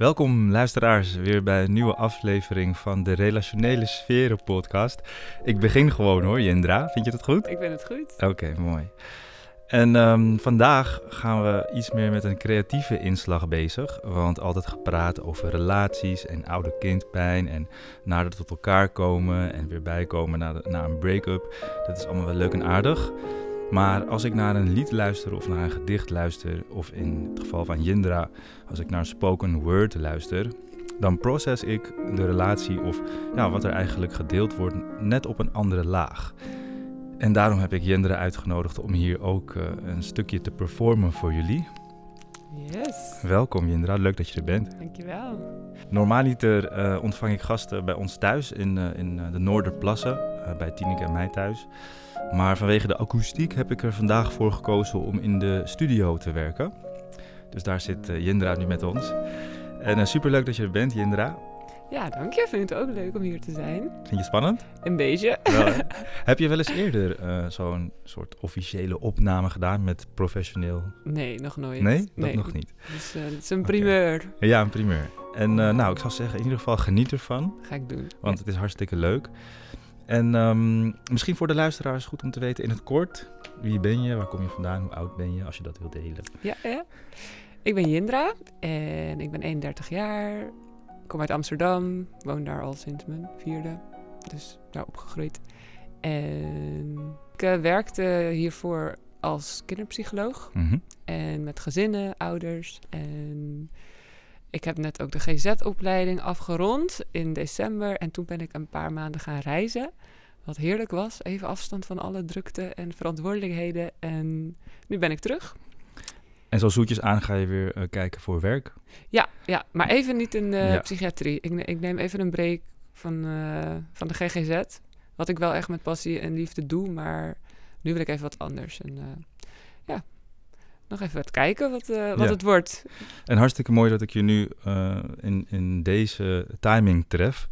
Welkom luisteraars weer bij een nieuwe aflevering van de Relationele Sferen podcast. Ik begin gewoon hoor, Jendra. Vind je dat goed? Ik vind het goed. Oké, mooi. En ehm, vandaag gaan we iets meer met een creatieve inslag bezig. Want altijd gepraat over relaties en oude kindpijn en nader tot elkaar komen en weer bijkomen na, de, na een break-up. Dat is allemaal wel leuk en aardig. Maar als ik naar een lied luister of naar een gedicht luister, of in het geval van Jindra, als ik naar spoken word luister, dan proces ik de relatie of ja, wat er eigenlijk gedeeld wordt net op een andere laag. En daarom heb ik Jindra uitgenodigd om hier ook uh, een stukje te performen voor jullie. Yes. Welkom Jindra, leuk dat je er bent. Dankjewel. Normaaliter uh, ontvang ik gasten bij ons thuis in, uh, in de Noorderplassen, bij Tineke en mij thuis. Maar vanwege de akoestiek heb ik er vandaag voor gekozen om in de studio te werken. Dus daar zit uh, Jindra nu met ons. En uh, superleuk dat je er bent, Jindra. Ja, dank je. Ik vind het ook leuk om hier te zijn. Vind je spannend? Een beetje. Wel, heb je wel eens eerder uh, zo'n soort officiële opname gedaan met professioneel? Nee, nog nooit. Nee? Dat nee. nog niet. Dus het is een primeur. Okay. Ja, een primeur. En nou, ik zal zeggen, in ieder geval geniet ervan. Ga ik doen. Want ja. het is hartstikke leuk. En um, misschien voor de luisteraars goed om te weten in het kort. Wie ben je? Waar kom je vandaan? Hoe oud ben je? Als je dat wilt delen. Ja, ja. Ik ben Jindra en ik ben 31 jaar. Ik kom uit Amsterdam. Woon daar al sinds mijn vierde. Dus daar opgegroeid. En ik uh, werkte hiervoor als kinderpsycholoog. Mm -hmm. En met gezinnen, ouders. En ik heb net ook de GZ-opleiding afgerond in december. En toen ben ik een paar maanden gaan reizen. Wat heerlijk was. Even afstand van alle drukte en verantwoordelijkheden. En nu ben ik terug. En zo zoetjes aan ga je weer uh, kijken voor werk? Ja, ja, maar even niet in de ja. psychiatrie. Ik, ik, neem even een break van, uh, van de GGZ. Wat ik wel echt met passie en liefde doe. Maar nu wil ik even wat anders. En ja, nog even wat kijken wat, uh, wat Ja. het wordt. En hartstikke mooi dat ik je nu uh, in, in deze timing tref.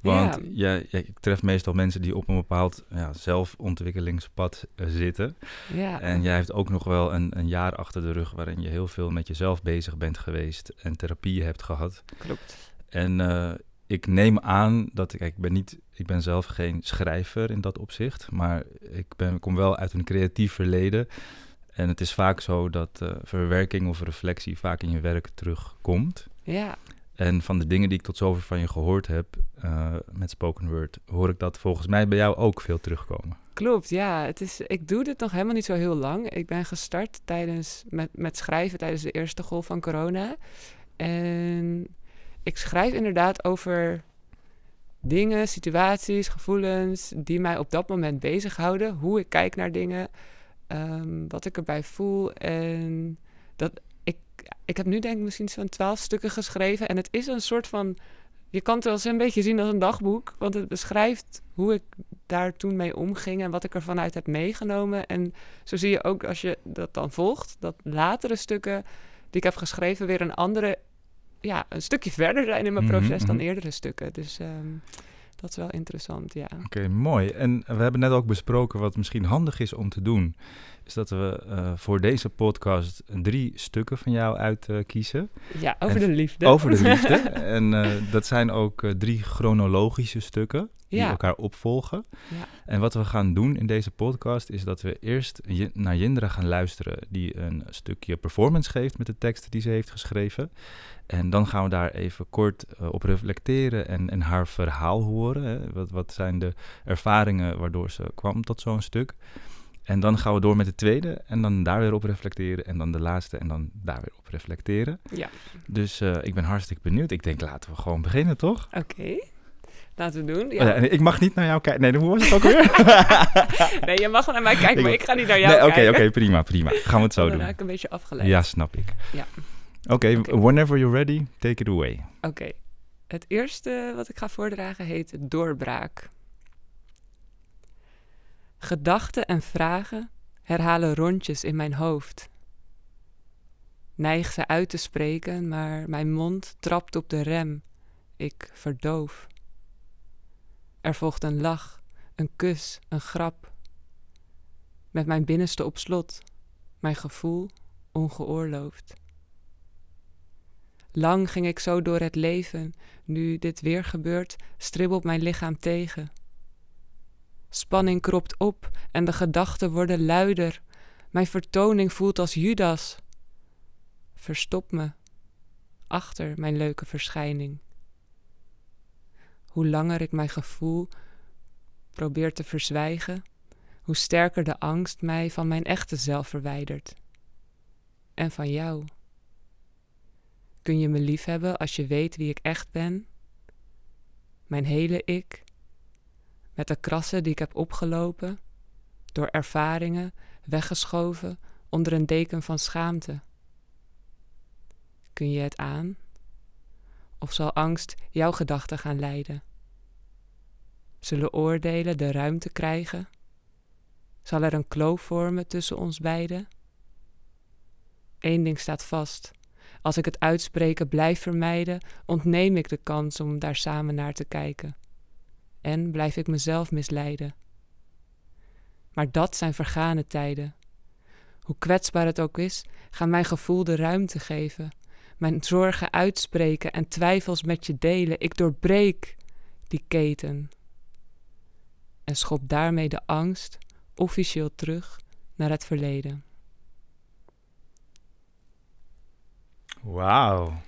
Want Ja. ik tref meestal mensen die op een bepaald ja, zelfontwikkelingspad eh, zitten. Ja, En jij hebt ook nog wel een, een jaar achter de rug waarin je heel veel met jezelf bezig bent geweest en therapie hebt gehad. klopt. En eh, ik neem aan dat ik, ik ben niet, ik ben zelf geen schrijver in dat opzicht, maar ik ben, kom wel uit een creatief verleden. En het is vaak zo dat eh, verwerking of reflectie vaak in je werk terugkomt. Ja, En van de dingen die ik tot zover van je gehoord heb eh, met spoken word, hoor ik dat volgens mij bij jou ook veel terugkomen. klopt. Ja, het is, ik doe dit nog helemaal niet zo heel lang. Ik ben gestart tijdens, met, met schrijven tijdens de eerste golf van corona. En ik schrijf inderdaad over dingen, situaties, gevoelens die mij op dat moment bezighouden. Hoe ik kijk naar dingen, ehm, wat ik erbij voel. En dat, ik, ik heb nu denk ik misschien zo'n twaalf stukken geschreven. En het is een soort van... Je kan het wel eens een beetje zien als een dagboek. Want het beschrijft hoe ik daar toen mee omging... en wat ik er vanuit heb meegenomen. En zo zie je ook als je dat dan volgt... dat latere stukken die ik heb geschreven... weer een andere... Ja, een stukje verder zijn in mijn Mhm, proces dan mhm. eerdere stukken. Dus ehm, dat is wel interessant, ja. Oké, mooi. En we hebben net ook besproken wat misschien handig is om te doen. Is dat we eh, voor deze podcast drie stukken van jou uitkiezen. Ja, over En de liefde. over de liefde. en eh, dat zijn ook eh, drie chronologische stukken die Ja. elkaar opvolgen. Ja. En wat we gaan doen in deze podcast is dat we eerst naar Jindra gaan luisteren, die een stukje performance geeft met de teksten die ze heeft geschreven. En dan gaan we daar even kort eh, op reflecteren en, en haar verhaal horen. Hè. Wat, wat zijn de ervaringen waardoor ze kwam tot zo'n stuk? En dan gaan we door met de tweede en dan daar weer op reflecteren. En dan de laatste en dan daar weer op reflecteren. Ja, Dus eh, ik ben hartstikke benieuwd. Ik denk, laten we gewoon beginnen, toch? oké. Laten we doen. Oh Ja. en ik mag niet naar jou kijken. Nee, hoe was het ook weer? nee, je mag wel naar mij kijken, maar ik ga niet naar jou nee, Oké, kijken. oké, prima, prima. Gaan we het zo Dan doen. raak ik een beetje afgeleid. Ja, snap ik. Ja. Oké, whenever you're ready, take it away. Oké. Het eerste wat ik ga voordragen heet doorbraak. Gedachten en vragen herhalen rondjes in mijn hoofd. Neig ze uit te spreken, maar mijn mond trapt op de rem. Ik verdoof. Er volgt een lach, een kus, een grap. Met mijn binnenste op slot, mijn gevoel ongeoorloofd. Lang ging ik zo door het leven. Nu dit weer gebeurt, stribbelt mijn lichaam tegen. Spanning kropt op en de gedachten worden luider. Mijn vertoning voelt als Judas. Verstop me achter mijn leuke verschijning. Hoe langer ik mijn gevoel probeer te verzwijgen, hoe sterker de angst mij van mijn echte zelf verwijdert. En van jou. Kun je me liefhebben als je weet wie ik echt ben? Mijn hele ik, met de krassen die ik heb opgelopen, door ervaringen weggeschoven onder een deken van schaamte. Kun je het aan? Of zal angst jouw gedachten gaan leiden? Zullen oordelen de ruimte krijgen? Zal er een kloof vormen tussen ons beiden? Eén ding staat vast. Als ik het uitspreken blijf vermijden, ontneem ik de kans om daar samen naar te kijken. En blijf ik mezelf misleiden. Maar dat zijn vergane tijden. Hoe kwetsbaar het ook is, gaan mijn gevoel de ruimte geven. Mijn zorgen uitspreken en twijfels met je delen. Ik doorbreek die keten. En schop daarmee de angst officieel terug naar het verleden. Wauw.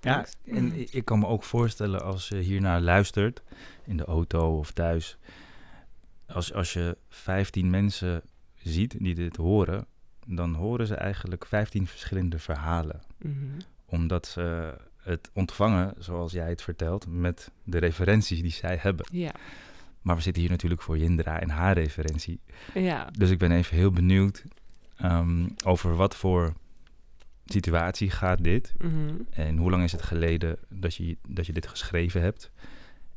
Ja, en ik kan me ook voorstellen als je hiernaar luistert, in de auto of thuis, als, als je 15 mensen ziet die dit horen, dan horen ze eigenlijk 15 verschillende verhalen. Mhm. Omdat ze het ontvangen, zoals jij het vertelt, met de referenties die zij hebben. Ja. Maar we zitten hier natuurlijk voor Jindra en haar referentie. Ja. Dus ik ben even heel benieuwd um, over wat voor situatie gaat dit? Mhm. En hoe lang is het geleden dat je, dat je dit geschreven hebt?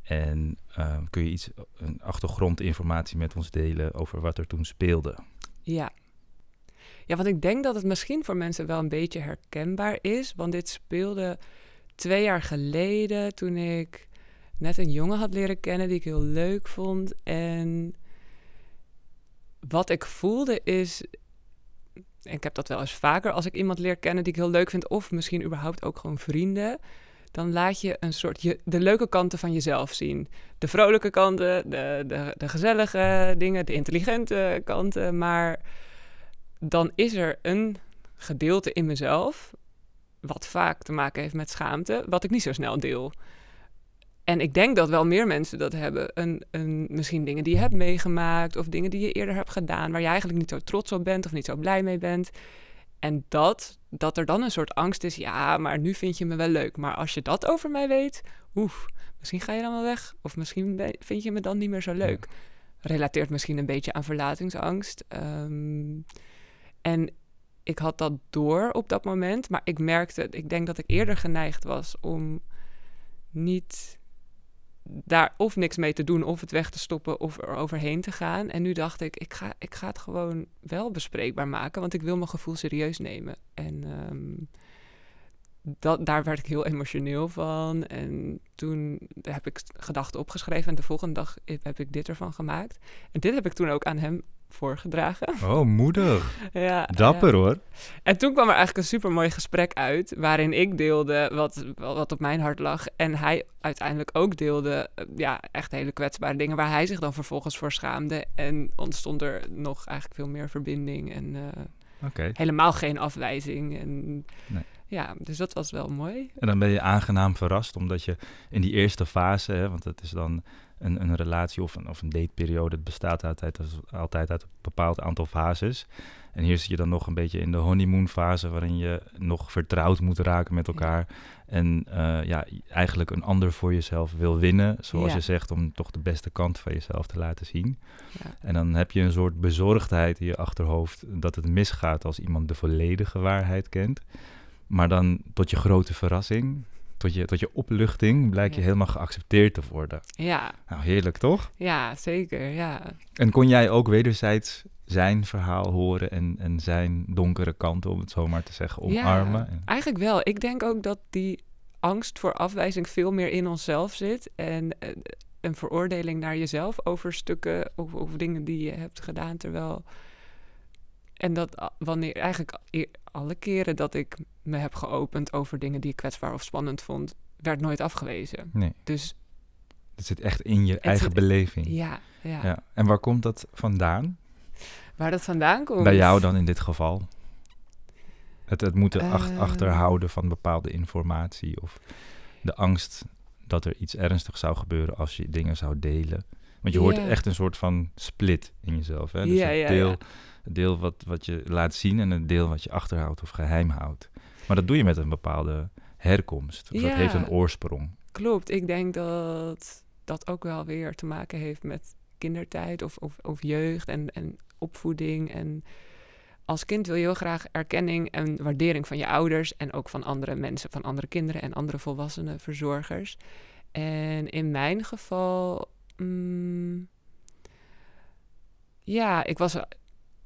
En uh, kun je iets, een achtergrondinformatie met ons delen over wat er toen speelde? Ja. Ja, want ik denk dat het misschien voor mensen wel een beetje herkenbaar is. Want dit speelde twee jaar geleden toen ik net een jongen had leren kennen die ik heel leuk vond. En wat ik voelde is, ik heb dat wel eens vaker als ik iemand leer kennen die ik heel leuk vind, of misschien überhaupt ook gewoon vrienden, dan laat je een soort de leuke kanten van jezelf zien. De vrolijke kanten, de, de, de gezellige dingen, de intelligente kanten. Maar dan is er een gedeelte in mezelf, wat vaak te maken heeft met schaamte, wat ik niet zo snel deel. En ik denk dat wel meer mensen dat hebben. Een, een, misschien dingen die je hebt meegemaakt of dingen die je eerder hebt gedaan, waar je eigenlijk niet zo trots op bent of niet zo blij mee bent. En dat, dat er dan een soort angst is, ja, maar nu vind je me wel leuk. Maar als je dat over mij weet, oef, misschien ga je dan wel weg. Of misschien vind je me dan niet meer zo leuk. Relateert misschien een beetje aan verlatingsangst. Um, en ik had dat door op dat moment, maar ik merkte, ik denk dat ik eerder geneigd was om niet daar of niks mee te doen, of het weg te stoppen, of er overheen te gaan. En nu dacht ik, ik ga, ik ga het gewoon wel bespreekbaar maken, want ik wil mijn gevoel serieus nemen. En um, dat, daar werd ik heel emotioneel van. En toen heb ik gedachten opgeschreven en de volgende dag heb ik dit ervan gemaakt. En dit heb ik toen ook aan hem voorgedragen. Oh, moedig. ja, Dapper hoor. En toen kwam er eigenlijk een super mooi gesprek uit, waarin ik deelde wat, wat op mijn hart lag. En hij uiteindelijk ook deelde, eh, ja, echt hele kwetsbare dingen, waar hij zich dan vervolgens voor schaamde. En ontstond er nog eigenlijk veel meer verbinding en uh, helemaal geen afwijzing. En, nee. Ja, dus dat was wel mooi. En dan ben je aangenaam verrast, omdat je in die eerste fase, hè, want het is dan een, een relatie of een, of een dateperiode, het bestaat altijd, altijd uit een bepaald aantal fases. En hier zit je dan nog een beetje in de honeymoon fase, waarin je nog vertrouwd moet raken met elkaar. En uh, ja, eigenlijk een ander voor jezelf wil winnen, zoals Ja. je zegt, om toch de beste kant van jezelf te laten zien. Ja. En dan heb je een soort bezorgdheid in je achterhoofd dat het misgaat als iemand de volledige waarheid kent. Maar dan tot je grote verrassing, tot je, tot je opluchting, blijkt je Ja. helemaal geaccepteerd te worden. Ja, Nou, heerlijk toch? ja, zeker, ja. En kon jij ook wederzijds zijn verhaal horen en, en zijn donkere kant, om het zo maar te zeggen, omarmen? Ja, En- eigenlijk wel. Ik denk ook dat die angst voor afwijzing veel meer in onszelf zit. En eh, een veroordeling naar jezelf over stukken of, of dingen die je hebt gedaan. Terwijl En dat wanneer eigenlijk alle keren dat ik me heb geopend over dingen die ik kwetsbaar of spannend vond, werd nooit afgewezen. Nee, Dus het zit echt in je eigen zit- beleving. ja, ja. Ja. En waar komt dat vandaan? waar dat vandaan komt. Bij jou dan in dit geval? Het, het moeten ach- Eh. achterhouden van bepaalde informatie of de angst dat er iets ernstigs zou gebeuren als je dingen zou delen. Want je hoort echt een soort van split in jezelf. Hè? Dus Ja, ja, deel, ja. Het deel wat, wat je laat zien en het deel wat je achterhoudt of geheim houdt. Maar dat doe je met een bepaalde herkomst. Of dat heeft een oorsprong. Klopt, ik denk dat dat ook wel weer te maken heeft met kindertijd of, of, of jeugd en, en opvoeding. En als kind wil je heel graag erkenning en waardering van je ouders en ook van andere mensen, van andere kinderen en andere volwassenen, verzorgers. En in mijn geval, mm, ja, ik was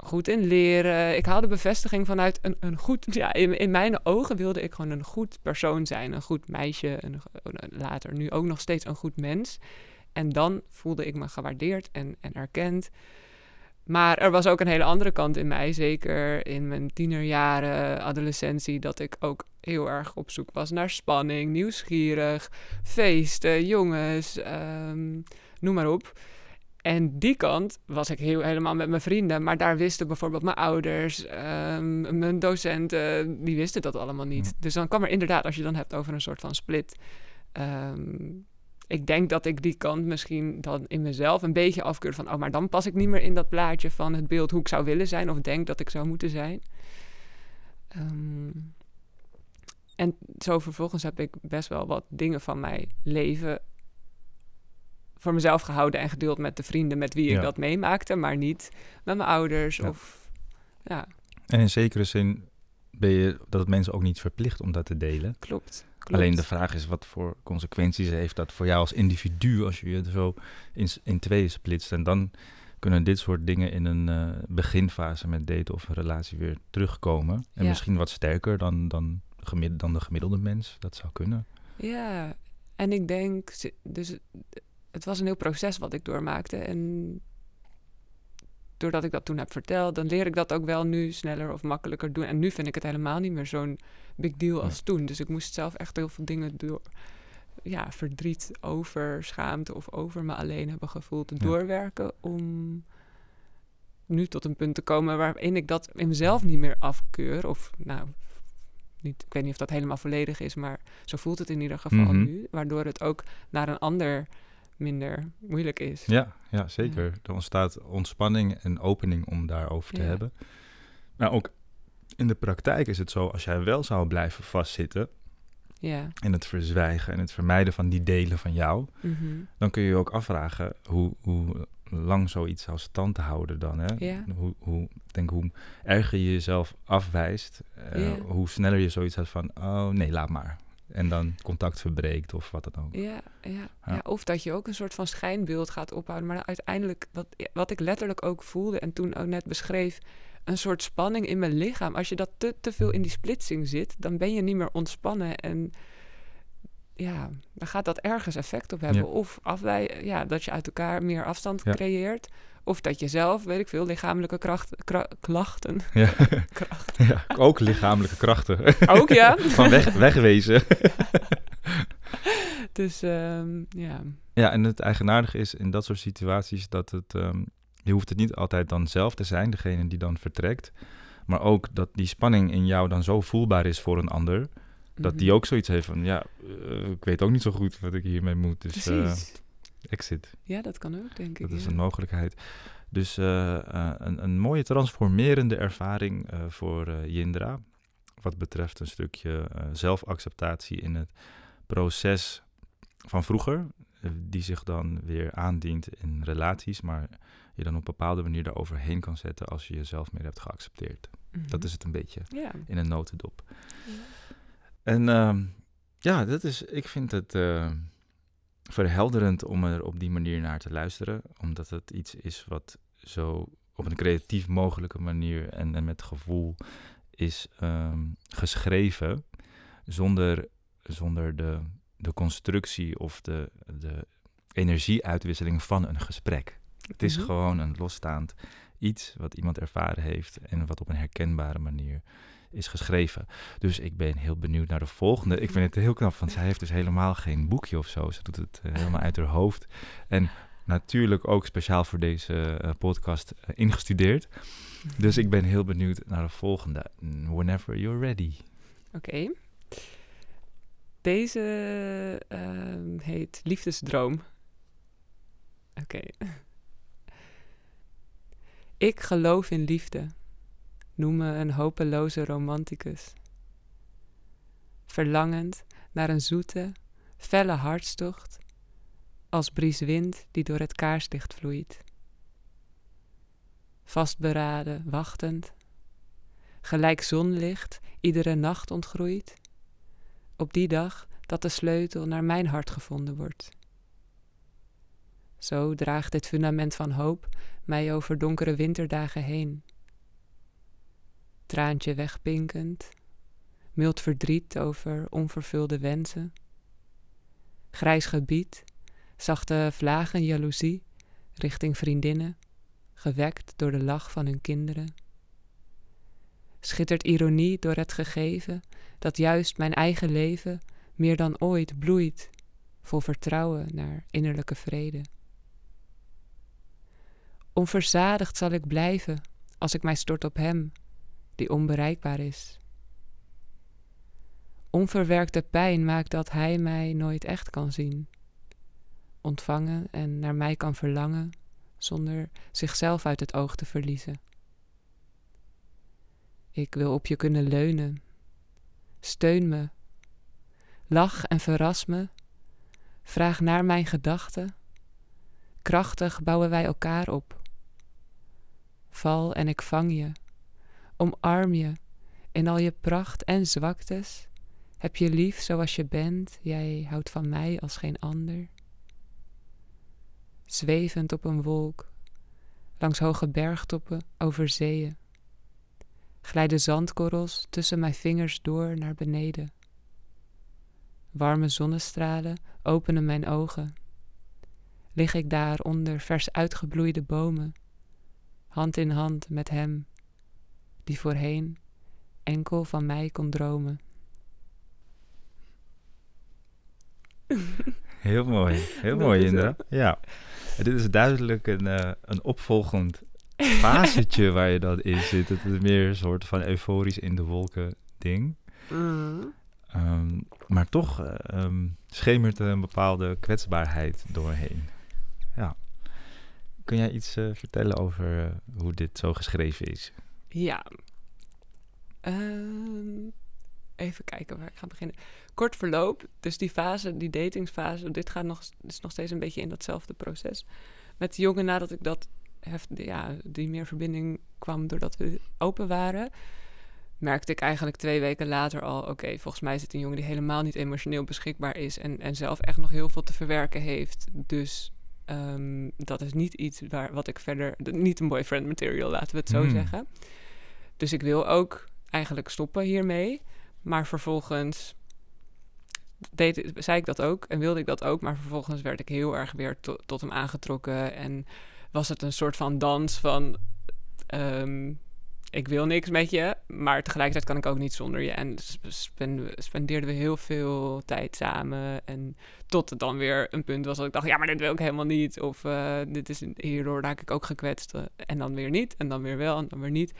goed in leren. Ik haalde bevestiging vanuit een, een goed... Ja, in, in mijn ogen wilde ik gewoon een goed persoon zijn. Een goed meisje. Een, later nu ook nog steeds een goed mens. En dan voelde ik me gewaardeerd en, en erkend. Maar er was ook een hele andere kant in mij. Zeker in mijn tienerjaren, adolescentie. Dat ik ook heel erg op zoek was naar spanning, nieuwsgierig, feesten, jongens, ehm, noem maar op. En die kant was ik heel, helemaal met mijn vrienden. Maar daar wisten bijvoorbeeld mijn ouders, ehm, mijn docenten, die wisten dat allemaal niet. Hm. Dus dan kwam er inderdaad, als je dan hebt over een soort van split. ehm, ik denk dat ik die kant misschien dan in mezelf een beetje afkeur van... oh, maar dan pas ik niet meer in dat plaatje van het beeld hoe ik zou willen zijn... of denk dat ik zou moeten zijn. Ehm, en zo vervolgens heb ik best wel wat dingen van mijn leven voor mezelf gehouden en gedeeld met de vrienden met wie ik Ja. dat meemaakte, maar niet met mijn ouders Ja. of ja, En in zekere zin ben je dat het mensen ook niet verplicht om dat te delen. klopt. klopt. Alleen de vraag is wat voor consequenties heeft dat voor jou als individu als je je zo in, in tweeën splitst. En dan kunnen dit soort dingen in een eh, beginfase met daten of een relatie weer terugkomen. En Ja. misschien wat sterker dan, dan, dan de gemiddelde mens. Dat zou kunnen. Ja, en ik denk, dus het- was een heel proces wat ik doormaakte. En doordat ik dat toen heb verteld, dan leer ik dat ook wel nu sneller of makkelijker doen. En nu vind ik het helemaal niet meer zo'n big deal als toen. Dus ik moest zelf echt heel veel dingen door, ja, verdriet over schaamte of over me alleen hebben gevoeld, Ja. doorwerken om nu tot een punt te komen waarin ik dat in mezelf niet meer afkeur. Of nou, niet, ik weet niet of dat helemaal volledig is, maar zo voelt het in ieder geval Mhm. nu. Waardoor het ook naar een ander minder moeilijk is. Ja, ja zeker. Er ontstaat ontspanning en opening om daarover te Ja. hebben. Maar ook in de praktijk is het zo, als jij wel zou blijven vastzitten Ja. in het verzwijgen en het vermijden van die delen van jou, Mhm. dan kun je je ook afvragen hoe, hoe lang zoiets zou stand houden dan. Hè? Ja. Hoe, hoe, ik denk hoe erger je jezelf afwijst, eh, Ja. hoe sneller je zoiets hebt van, oh nee, laat maar. En dan contact verbreekt of wat dan ook. Ja, ja, Ja. ja. Of dat je ook een soort van schijnbeeld gaat ophouden. Maar uiteindelijk, wat, wat ik letterlijk ook voelde en toen ook net beschreef, een soort spanning in mijn lichaam. Als je dat te, te veel in die splitsing zit, dan ben je niet meer ontspannen. En ja, dan gaat dat ergens effect op hebben. Ja. Of afwij ja, dat je uit elkaar meer afstand creëert. Of dat je zelf, weet ik veel, lichamelijke kracht, kra- klachten. Ja. Kracht. ja, ook lichamelijke krachten. Ook ja. van weg, wegwezen. Dus ehm, ja. Ja, en het eigenaardige is in dat soort situaties dat het... ehm, je hoeft het niet altijd dan zelf te zijn, degene die dan vertrekt. Maar ook dat die spanning in jou dan zo voelbaar is voor een ander... dat die Mhm. ook zoiets heeft van... ja, eh, ik weet ook niet zo goed wat ik hiermee moet. Dus eh, Precies. Exit, ja, dat kan ook, denk ik. dat is ja. een mogelijkheid. Dus eh, eh, een, een mooie transformerende ervaring eh, voor Jindra... wat betreft een stukje zelfacceptatie in het proces van vroeger... die zich dan weer aandient in relaties... maar je dan op een bepaalde manier daaroverheen kan zetten... als je jezelf meer hebt geaccepteerd. Dat Mhm. is het een beetje Ja. in een notendop. En ehm, ja, dat is, ik vind het verhelderend om er op die manier naar te luisteren. Omdat het iets is wat zo op een creatief mogelijke manier en, en met gevoel is ehm, geschreven. Zonder, zonder de, de constructie of de, de energieuitwisseling van een gesprek. Het is Mhm. gewoon een losstaand iets wat iemand ervaren heeft en wat op een herkenbare manier is geschreven. Dus ik ben heel benieuwd naar de volgende. Ik vind het heel knap, want zij heeft dus helemaal geen boekje of zo. Ze doet het eh, helemaal uit haar hoofd. En natuurlijk ook speciaal voor deze uh, podcast uh, ingestudeerd. Dus ik ben heel benieuwd naar de volgende. Whenever you're ready. Oké. Deze uh, heet Liefdesdroom. Oké. Ik geloof in liefde. Noem me een hopeloze romanticus. Verlangend naar een zoete, felle hartstocht, als bries wind die door het kaarslicht vloeit. Vastberaden, wachtend, gelijk zonlicht iedere nacht ontgroeit, op die dag dat de sleutel naar mijn hart gevonden wordt. Zo draagt dit fundament van hoop mij over donkere winterdagen heen. Traantje wegpinkend, mild verdriet over onvervulde wensen. Grijs gebied, zachte vlagen jaloezie richting vriendinnen, gewekt door de lach van hun kinderen. Schittert ironie door het gegeven dat juist mijn eigen leven meer dan ooit bloeit, vol vertrouwen naar innerlijke vrede. Onverzadigd zal ik blijven als ik mij stort op Hem, die onbereikbaar is. Onverwerkte pijn maakt dat Hij mij nooit echt kan zien, ontvangen en naar mij kan verlangen zonder zichzelf uit het oog te verliezen. Ik wil op je kunnen leunen. Steun me. Lach en verras me. Vraag naar mijn gedachten. Krachtig bouwen wij elkaar op. Val en ik vang je. Omarm je in al je pracht en zwaktes. Heb je lief zoals je bent, jij houdt van mij als geen ander. Zwevend op een wolk, langs hoge bergtoppen over zeeën, glijden zandkorrels tussen mijn vingers door naar beneden. Warme zonnestralen openen mijn ogen. Lig ik daar onder vers uitgebloeide bomen, hand in hand met hem, die voorheen enkel van mij kon dromen. Heel mooi, heel mooi Indra. Ja, dit is duidelijk een, uh, een opvolgend fasetje waar je dan in zit. Het is meer een soort van euforisch in de wolken ding. Mm. Um, maar toch um, schemert er een bepaalde kwetsbaarheid doorheen. Ja. Kun jij iets uh, vertellen over uh, hoe dit zo geschreven is? Ja. Um, even kijken waar ik ga beginnen. Kort verloop, dus die fase, die datingsfase, dit gaat nog, is nog steeds een beetje in datzelfde proces. Met de jongen nadat ik dat, hef, ja, die meer verbinding kwam doordat we open waren, merkte ik eigenlijk twee weken later al, oké, volgens mij is het een jongen die helemaal niet emotioneel beschikbaar is en, en zelf echt nog heel veel te verwerken heeft. Dus um, dat is niet iets waar wat ik verder, niet een boyfriend material, laten we het zo Hmm. zeggen. Dus ik wil ook eigenlijk stoppen hiermee. Maar vervolgens deed, zei ik dat ook en wilde ik dat ook. Maar vervolgens werd ik heel erg weer to- tot hem aangetrokken. En was het een soort van dans van... ehm, ik wil niks met je, maar tegelijkertijd kan ik ook niet zonder je. En sp- spen- spendeerden we heel veel tijd samen. En tot het dan weer een punt was dat ik dacht... ja, maar dit wil ik helemaal niet. Of eh, dit is, hierdoor raak ik ook gekwetst. eh, En dan weer niet, en dan weer wel, en dan weer niet.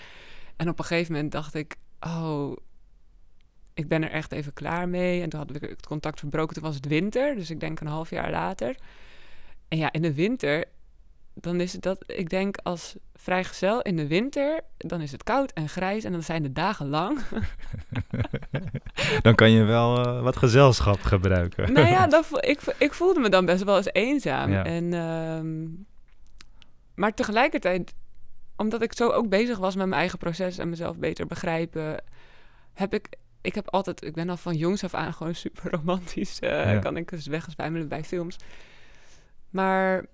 En op een gegeven moment dacht ik... oh, ik ben er echt even klaar mee. En toen hadden we het contact verbroken. Toen was het winter, dus ik denk een half jaar later. En ja, in de winter, dan is het dat, ik denk als vrijgezel in de winter, dan is het koud en grijs en dan zijn de dagen lang. Dan kan je wel uh, wat gezelschap gebruiken. nou ja, dat, ik, ik voelde me dan best wel eens eenzaam. Ja. En, ehm, maar tegelijkertijd, omdat ik zo ook bezig was met mijn eigen proces en mezelf beter begrijpen, heb ik, ik heb altijd, ik ben al van jongs af aan gewoon super romantisch. eh, Ja. Kan ik dus wegzwijmelen bij films. Maar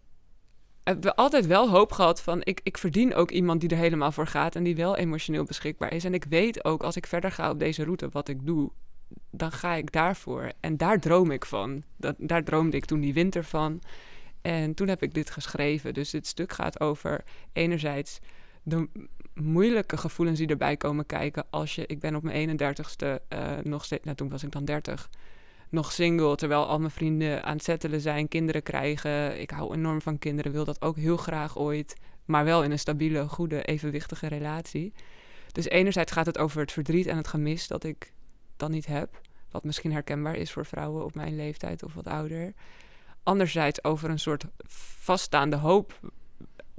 heb we altijd wel hoop gehad van ik, ik verdien ook iemand die er helemaal voor gaat en die wel emotioneel beschikbaar is. En ik weet ook als ik verder ga op deze route wat ik doe, dan ga ik daarvoor. En daar droom ik van. Dat, daar droomde ik toen die winter van. En toen heb ik dit geschreven. Dus dit stuk gaat over enerzijds de moeilijke gevoelens die erbij komen kijken als je, ik ben op mijn 31ste uh, nog steeds, nou toen was ik dan 30, nog single, terwijl al mijn vrienden aan het settelen zijn, kinderen krijgen. Ik hou enorm van kinderen, wil dat ook heel graag ooit, maar wel in een stabiele, goede, evenwichtige relatie. Dus enerzijds gaat het over het verdriet en het gemis dat ik dan niet heb, wat misschien herkenbaar is voor vrouwen op mijn leeftijd of wat ouder. Anderzijds over een soort vaststaande hoop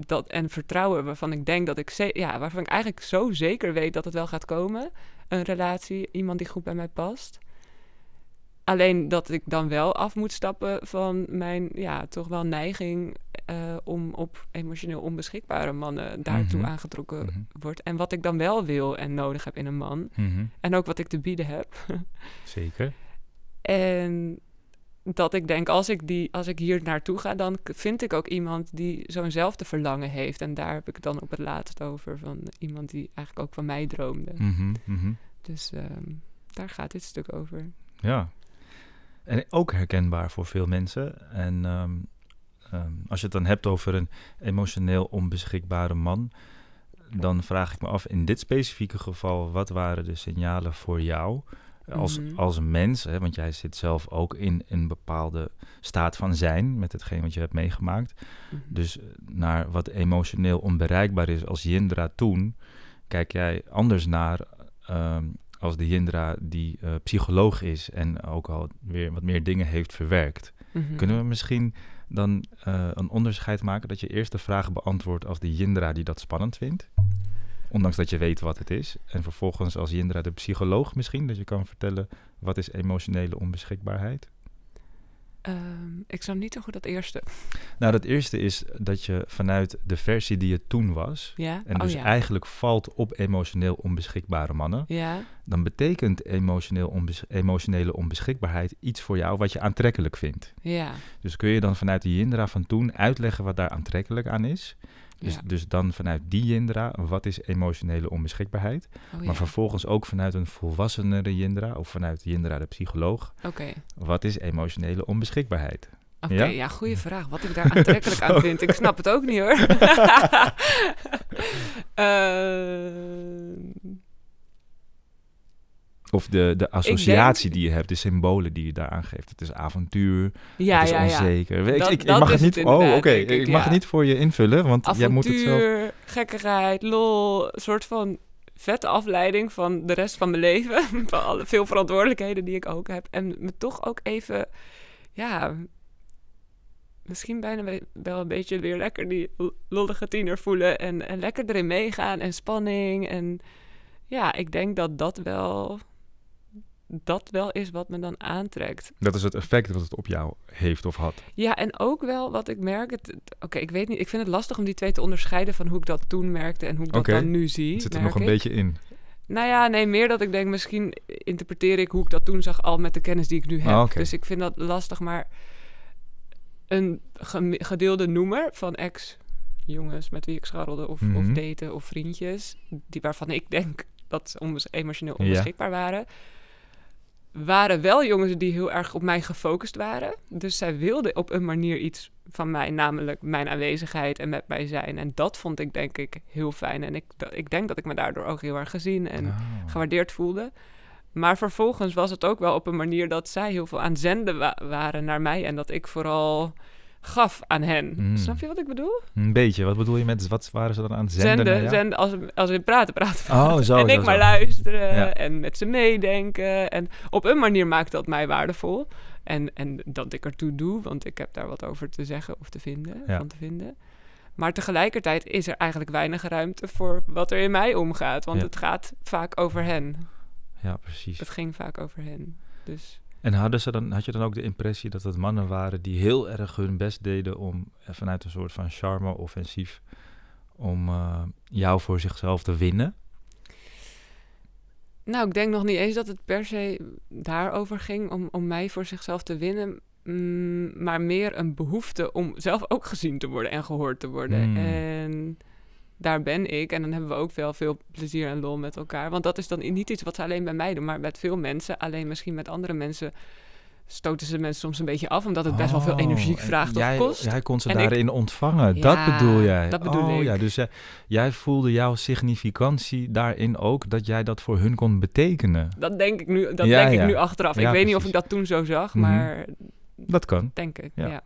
dat, en vertrouwen waarvan ik denk dat ik, ja, waarvan ik eigenlijk zo zeker weet dat het wel gaat komen. Een relatie, iemand die goed bij mij past. Alleen dat ik dan wel af moet stappen van mijn, ja, toch wel neiging uh, om op emotioneel onbeschikbare mannen daartoe mm aangetrokken mm wordt. En wat ik dan wel wil en nodig heb in een man. Mhm. En ook wat ik te bieden heb. Zeker. En dat ik denk, als ik, die, als ik hier naartoe ga, dan vind ik ook iemand die zo'nzelfde verlangen heeft. En daar heb ik het dan op het laatst over. Van iemand die eigenlijk ook van mij droomde. Mhm, mhm. Dus ehm, daar gaat dit stuk over. Ja. En ook herkenbaar voor veel mensen. En ehm, ehm, als je het dan hebt over een emotioneel onbeschikbare man, dan vraag ik me af, in dit specifieke geval, wat waren de signalen voor jou als, Mhm. als mens? Hè, want jij zit zelf ook in een bepaalde staat van zijn met hetgeen wat je hebt meegemaakt. Mhm. Dus eh, naar wat emotioneel onbereikbaar is als Jindra toen, kijk jij anders naar ehm, als de Jindra die eh, psycholoog is en ook al weer wat meer dingen heeft verwerkt. Mhm. Kunnen we misschien dan eh, een onderscheid maken dat je eerst de vraag beantwoordt als de Jindra die dat spannend vindt? Ondanks dat je weet wat het is. En vervolgens als Jindra de psycholoog misschien, dat je kan vertellen wat is emotionele onbeschikbaarheid. Ehm, ik zou niet zo goed dat eerste. Nou, dat eerste is dat je vanuit de versie die het toen was, Ja? en oh, dus ja. eigenlijk valt op emotioneel onbeschikbare mannen, Ja, dan betekent emotioneel onbes- emotionele onbeschikbaarheid iets voor jou wat je aantrekkelijk vindt. ja. Dus kun je dan vanuit de Jindra van toen uitleggen wat daar aantrekkelijk aan is? Dus, ja. dus dan vanuit die Jindra, wat is emotionele onbeschikbaarheid? Oh, Maar vervolgens ook vanuit een volwassenere Jindra, of vanuit Jindra de psycholoog, Oké, wat is emotionele onbeschikbaarheid? Oké, Ja? ja? goede vraag. Wat ik daar aantrekkelijk aan vind. Ik snap het ook niet hoor. Ehm, Of de, de associatie die je hebt, de symbolen die je daar aangeeft. Het is avontuur, ja, het is ja, ja. onzeker. Dat- ik, ik dat mag het niet... het oh, oké. Ik, ik, mag ja. het niet voor je invullen, want jij moet het zelf... Avontuur, gekkigheid, lol. Een soort van vette afleiding van de rest van mijn leven. van alle, veel verantwoordelijkheden die ik ook heb. En me toch ook even, ja... Misschien bijna we- wel een beetje weer lekker die lollige tiener voelen. En, en lekker erin meegaan en spanning. En ja, ik denk dat dat wel... Dat wel is wat me dan aantrekt. Dat is het effect wat het op jou heeft of had. Ja, en ook wel wat ik merk. Oké, ik weet niet. Ik vind het lastig om die twee te onderscheiden van hoe ik dat toen merkte en hoe ik dat dan nu zie. Het zit er nog een ik. beetje in. Nou ja, nee, meer dat ik denk, misschien interpreteer ik hoe ik dat toen zag al met de kennis die ik nu heb. Ah, oké. Dus ik vind dat lastig, maar een gedeelde noemer van ex-jongens met wie ik scharrelde of, of Mhm. daten of vriendjes, die, waarvan ik denk dat ze onbes- emotioneel Ja. onbeschikbaar waren, waren wel jongens die heel erg op mij gefocust waren. Dus zij wilden op een manier iets van mij, namelijk mijn aanwezigheid en met mij zijn. En dat vond ik denk ik heel fijn. En ik, ik denk dat ik me daardoor ook heel erg gezien en Ah. gewaardeerd voelde. Maar vervolgens was het ook wel op een manier dat zij heel veel aan zenden wa- waren naar mij. En dat ik vooral gaf aan hen. Mm. Snap je wat ik bedoel? Een beetje. Wat bedoel je met... Wat waren ze dan aan het zenden? Zenden, zenden als, als we praten, praten. Oh, zo, en zo, ik maar zo. luisteren Ja. en met ze meedenken. En op een manier maakt dat mij waardevol. En, en dat ik ertoe doe, want ik heb daar wat over te zeggen of te vinden, Ja. van te vinden. Maar tegelijkertijd is er eigenlijk weinig ruimte voor wat er in mij omgaat. Want het gaat vaak over hen. Ja, precies. Het ging vaak over hen. Dus En hadden ze dan, had je dan ook de impressie dat het mannen waren die heel erg hun best deden om eh, vanuit een soort van charme-offensief om eh, jou voor zichzelf te winnen? Nou, ik denk nog niet eens dat het per se daarover ging om, om mij voor zichzelf te winnen. Mm, maar meer een behoefte om zelf ook gezien te worden en gehoord te worden. Hmm. En daar ben ik. En dan hebben we ook wel veel plezier en lol met elkaar. Want dat is dan niet iets wat ze alleen bij mij doen, maar met veel mensen. Alleen misschien met andere mensen stoten ze mensen soms een beetje af, omdat het best wel veel energie Oh, en vraagt of jij, kost. Jij kon ze En ik- daarin ontvangen. dat bedoel jij. dat bedoel oh, ik. Ja, dus jij, jij voelde jouw significantie daarin ook dat jij dat voor hun kon betekenen. Dat denk ik nu, dat Ja, denk ja. ik nu achteraf. Ik weet niet of ik dat toen zo zag, Mhm. maar Dat kan. denk ik. Ja.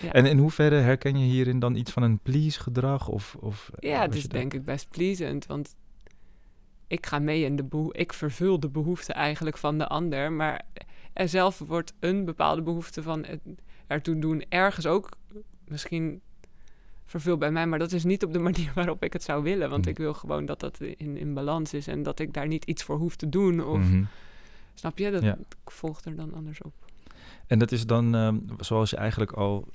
Ja. Ja. En in hoeverre herken je hierin dan iets van een please gedrag? Of, of, Ja, was het is denk ik best pleasant, want ik ga mee in de behoefte, ik vervul de behoefte eigenlijk van de ander, maar er zelf wordt een bepaalde behoefte van het ertoe doen ergens ook misschien vervuld bij mij, maar dat is niet op de manier waarop ik het zou willen, want Mhm. ik wil gewoon dat dat in, in balans is en dat ik daar niet iets voor hoef te doen of Mhm. snap je? Dat Ja. volgt er dan anders op. En dat is dan, ehm, zoals je eigenlijk al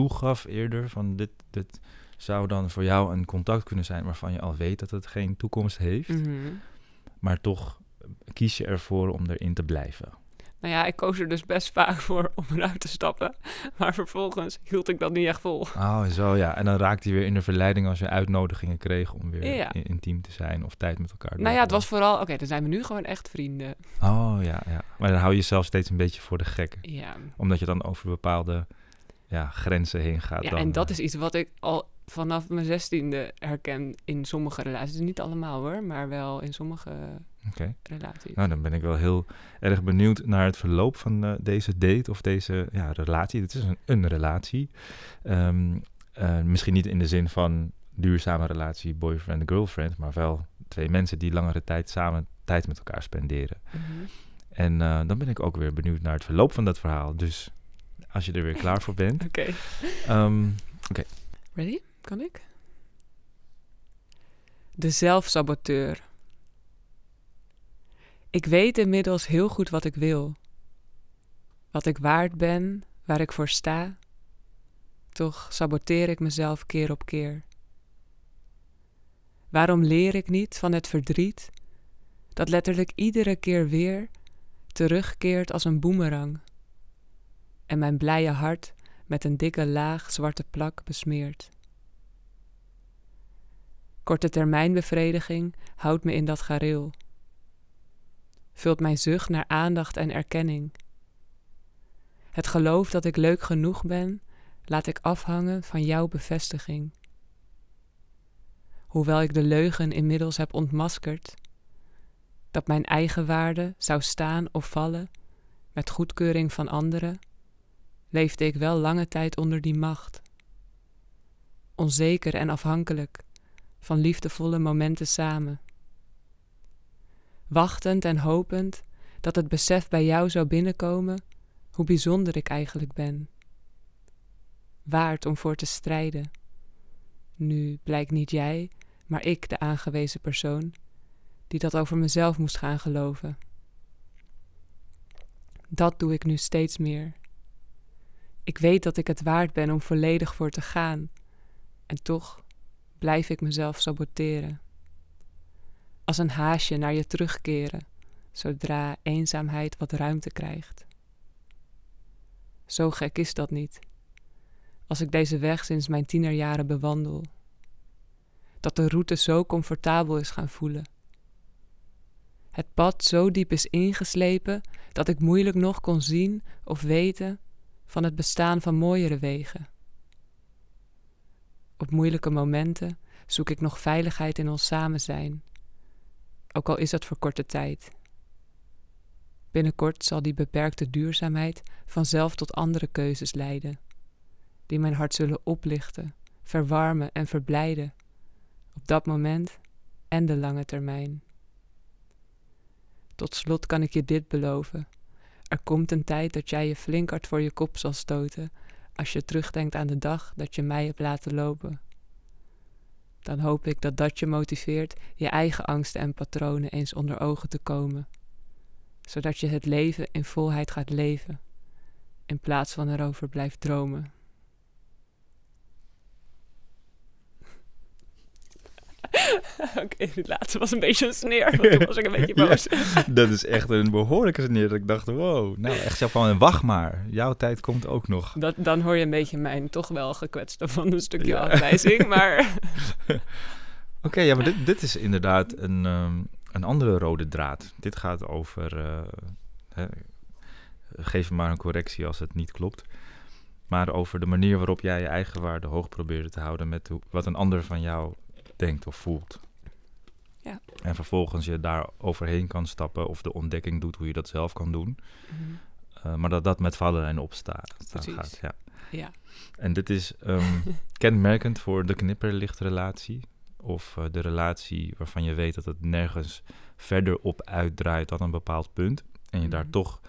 toegaf eerder, van dit, dit zou dan voor jou een contact kunnen zijn waarvan je al weet dat het geen toekomst heeft, Mhm. maar toch kies je ervoor om erin te blijven. Nou ja, ik koos er dus best vaak voor om eruit te stappen. Maar vervolgens hield ik dat niet echt vol. Oh, zo ja. En dan raakte je weer in de verleiding als je uitnodigingen kreeg om weer Ja. intiem te zijn of tijd met elkaar door Nou ja, te het was vooral... Oké, dan zijn we nu gewoon echt vrienden. Oh ja, ja. Maar dan hou je jezelf steeds een beetje voor de gek. Ja, Omdat je dan over bepaalde ja, grenzen heen gaat. ja dan, en dat eh. is iets wat ik al vanaf mijn zestiende herken in sommige relaties. Niet allemaal hoor, maar wel in sommige Oké. relaties. Nou, dan ben ik wel heel erg benieuwd naar het verloop van eh, deze date of deze ja, relatie. Het is een, een relatie. Ehm, eh, misschien niet in de zin van duurzame relatie, boyfriend-girlfriend, maar wel twee mensen die langere tijd samen tijd met elkaar spenderen. Mhm. En dan ben ik ook weer benieuwd naar het verloop van dat verhaal. Dus als je er weer klaar voor bent. Oké. Ehm, Ready? Kan ik? De zelfsaboteur. Ik weet inmiddels heel goed wat ik wil. Wat ik waard ben, waar ik voor sta. Toch saboteer ik mezelf keer op keer. Waarom leer ik niet van het verdriet dat letterlijk iedere keer weer terugkeert als een boemerang en mijn blije hart met een dikke laag zwarte plak besmeert? Korte termijn bevrediging houdt me in dat gareel. Vult mijn zucht naar aandacht en erkenning. Het geloof dat ik leuk genoeg ben, laat ik afhangen van jouw bevestiging. Hoewel ik de leugen inmiddels heb ontmaskerd, dat mijn eigen waarde zou staan of vallen met goedkeuring van anderen, leefde ik wel lange tijd onder die macht. Onzeker en afhankelijk van liefdevolle momenten samen. Wachtend en hopend dat het besef bij jou zou binnenkomen hoe bijzonder ik eigenlijk ben. Waard om voor te strijden. Nu blijkt niet jij, maar ik de aangewezen persoon die dat over mezelf moest gaan geloven. Dat doe ik nu steeds meer. Ik weet dat ik het waard ben om volledig voor te gaan, en toch blijf ik mezelf saboteren. Als een haasje naar je terugkeren, zodra eenzaamheid wat ruimte krijgt. Zo gek is dat niet, als ik deze weg sinds mijn tienerjaren bewandel. Dat de route zo comfortabel is gaan voelen. Het pad zo diep is ingeslepen dat ik moeilijk nog kon zien of weten van het bestaan van mooiere wegen. Op moeilijke momenten zoek ik nog veiligheid in ons samen zijn, ook al is dat voor korte tijd. Binnenkort zal die beperkte duurzaamheid vanzelf tot andere keuzes leiden, die mijn hart zullen oplichten, verwarmen en verblijden, op dat moment en de lange termijn. Tot slot kan ik je dit beloven. Er komt een tijd dat jij je flink hard voor je kop zal stoten als je terugdenkt aan de dag dat je mij hebt laten lopen. Dan hoop ik dat dat je motiveert je eigen angsten en patronen eens onder ogen te komen, zodat je het leven in volheid gaat leven, in plaats van erover blijft dromen. Oké, die laatste was een beetje een sneer, want toen was ik een beetje boos. dat is echt een behoorlijke sneer dat ik dacht, wow. Nou, echt zo van, wacht maar. Jouw tijd komt ook nog. Dat, dan hoor je een beetje mijn toch wel gekwetste van een stukje Ja. afwijzing, maar... Oké, ja, maar dit, dit is inderdaad een, ehm, een andere rode draad. Dit gaat over eh, Hè, geef me maar een correctie als het niet klopt. Maar over de manier waarop jij je eigen waarde hoog probeerde te houden met hoe, wat een ander van jou denkt of voelt. Ja. En vervolgens je daar overheen kan stappen of de ontdekking doet hoe je dat zelf kan doen. Mhm. Uh, maar dat dat met vallen en opstaan gaat. Ja. Ja. En dit is um, kenmerkend voor de knipperlichtrelatie. Of uh, de relatie waarvan je weet dat het nergens verder op uitdraait dan een bepaald punt. En je daar Mhm. toch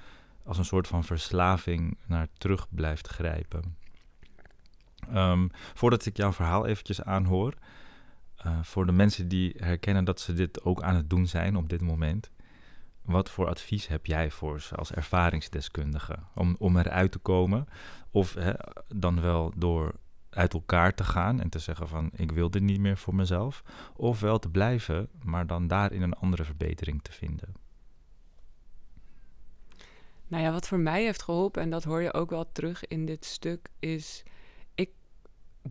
als een soort van verslaving naar terug blijft grijpen. Um, voordat ik jouw verhaal eventjes aanhoor, uh, voor de mensen die herkennen dat ze dit ook aan het doen zijn op dit moment, wat voor advies heb jij voor ze als ervaringsdeskundige om, om eruit te komen? Of hè, dan wel door uit elkaar te gaan en te zeggen van ik wil dit niet meer voor mezelf. Of wel te blijven, maar dan daarin een andere verbetering te vinden. Nou ja, wat voor mij heeft geholpen, en dat hoor je ook wel terug in dit stuk, is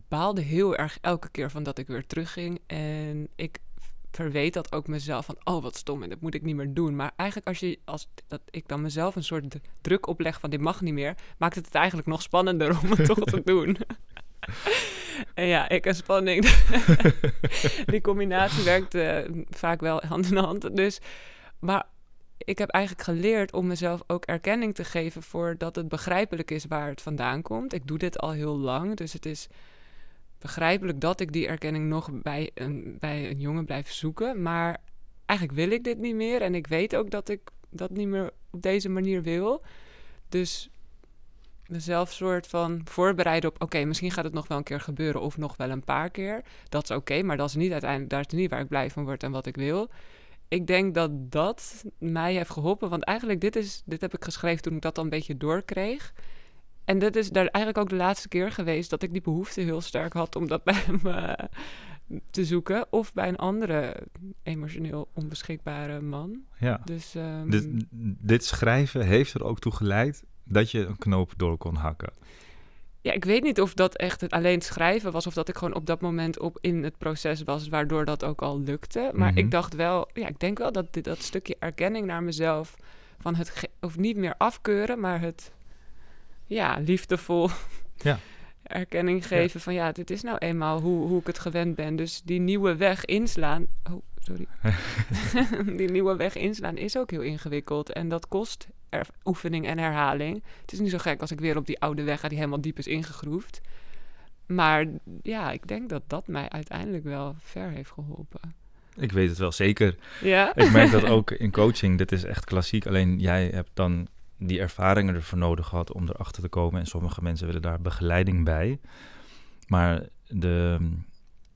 baalde heel erg elke keer van dat ik weer terugging. En ik verweet dat ook mezelf van, oh wat stom en dat moet ik niet meer doen. Maar eigenlijk als, je, als dat ik dan mezelf een soort druk opleg van dit mag niet meer, maakt het het eigenlijk nog spannender om het toch te doen. en ja, ik en spanning, die combinatie werkt uh, vaak wel hand in hand. Dus, maar ik heb eigenlijk geleerd om mezelf ook erkenning te geven voor dat het begrijpelijk is waar het vandaan komt. Ik doe dit al heel lang, dus het is begrijpelijk dat ik die erkenning nog bij een, bij een jongen blijf zoeken. Maar eigenlijk wil ik dit niet meer en ik weet ook dat ik dat niet meer op deze manier wil. Dus mezelf soort van voorbereiden op... oké, misschien gaat het nog wel een keer gebeuren of nog wel een paar keer. Dat is oké, maar dat is niet uiteindelijk dat is niet waar ik blij van word en wat ik wil ik denk dat dat mij heeft geholpen. Want eigenlijk, dit, is, dit heb ik geschreven toen ik dat al een beetje doorkreeg. En dit is daar eigenlijk ook de laatste keer geweest dat ik die behoefte heel sterk had om dat bij me te zoeken. Of bij een andere emotioneel onbeschikbare man. Ja. Dus, um, dit, dit schrijven heeft er ook toe geleid dat je een knoop door kon hakken. Ja, ik weet niet of dat echt het alleen schrijven was... of dat ik gewoon op dat moment op in het proces was... waardoor dat ook al lukte. Maar Mhm. ik dacht wel... Ja, ik denk wel dat dit, dat stukje erkenning naar mezelf... van het... Of niet meer afkeuren, maar het... Ja, liefdevol... Ja. erkenning geven ja. van... ja, dit is nou eenmaal hoe, hoe ik het gewend ben. Dus die nieuwe weg inslaan... Oh, sorry. die nieuwe weg inslaan is ook heel ingewikkeld. En dat kost er, oefening en herhaling. Het is niet zo gek als ik weer op die oude weg ga die helemaal diep is ingegroefd. Maar ja, ik denk dat dat mij uiteindelijk wel ver heeft geholpen. Ik weet het wel zeker. Ja? Ik merk dat ook in coaching. Dit is echt klassiek. Alleen jij hebt dan die ervaringen ervoor nodig gehad om erachter te komen. En sommige mensen willen daar begeleiding bij. Maar de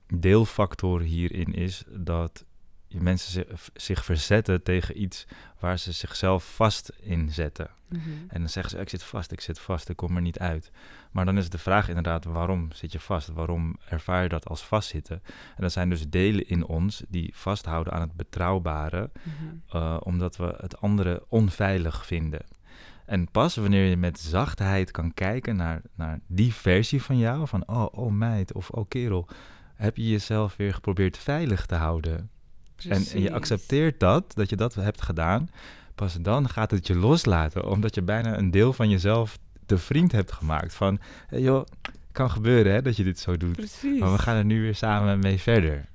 deelfactor hierin is dat mensen zich, verzetten tegen iets waar ze zichzelf vast in zetten. Mm-hmm. En dan zeggen ze, ik zit vast, ik zit vast, ik kom er niet uit. Maar dan is de vraag inderdaad, waarom zit je vast? Waarom ervaar je dat als vastzitten? En dat zijn dus delen in ons die vasthouden aan het betrouwbare, mm-hmm. uh, omdat we het andere onveilig vinden. En pas wanneer je met zachtheid kan kijken naar, naar die versie van jou, van oh, oh meid of oh kerel, heb je jezelf weer geprobeerd veilig te houden. En, en, je accepteert dat, dat je dat hebt gedaan. Pas dan gaat het je loslaten, omdat je bijna een deel van jezelf de vriend hebt gemaakt. Van, hey joh, kan gebeuren hè, dat je dit zo doet. Precies. Maar we gaan er nu weer samen mee verder.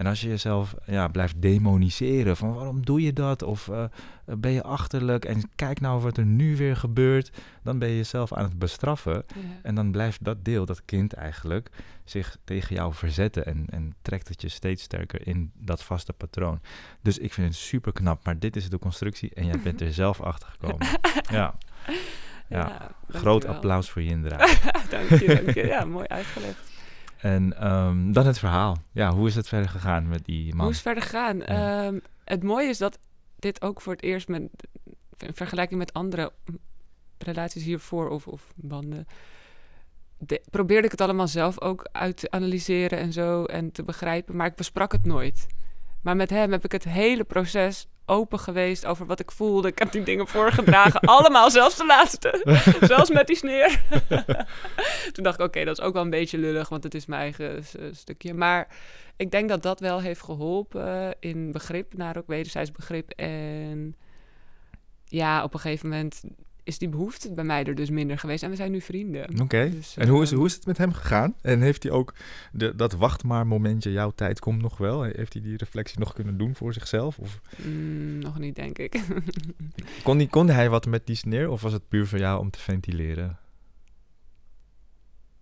En als je jezelf ja, blijft demoniseren van waarom doe je dat? Of uh, ben je achterlijk en kijk nou wat er nu weer gebeurt. Dan ben je jezelf aan het bestraffen. Ja. En dan blijft dat deel, dat kind eigenlijk, zich tegen jou verzetten. En, en trekt het je steeds sterker in dat vaste patroon. Dus ik vind het super knap. Maar dit is de constructie en jij bent er zelf achter gekomen. Ja. Ja, Ja, groot applaus voor je Indra. dank je, dank je. Ja, mooi uitgelegd. En um, dan het verhaal. Ja, hoe is het verder gegaan met die man? Hoe is het verder gegaan? Ja. Um, het mooie is dat dit ook voor het eerst met, in vergelijking met andere relaties hiervoor of, of banden. De, probeerde ik het allemaal zelf ook uit te analyseren en zo en te begrijpen, maar ik besprak het nooit. Maar met hem heb ik het hele proces open geweest over wat ik voelde. Ik heb die dingen voorgedragen, allemaal, zelfs de laatste. zelfs met die sneer. Toen dacht ik, oké, okay, dat is ook wel een beetje lullig, want het is mijn eigen uh, stukje. Maar ik denk dat dat wel heeft geholpen in begrip, naar ook wederzijds begrip. En ja, op een gegeven moment is die behoefte bij mij er dus minder geweest. En we zijn nu vrienden. Oké. Dus, En hoe is, eh, hoe is het met hem gegaan? En heeft hij ook de, dat wacht maar momentje, jouw tijd komt nog wel? Heeft hij die reflectie nog kunnen doen voor zichzelf? Of mm, nog niet, denk ik. kon, hij, kon hij wat met die sneer? Of was het puur voor jou om te ventileren?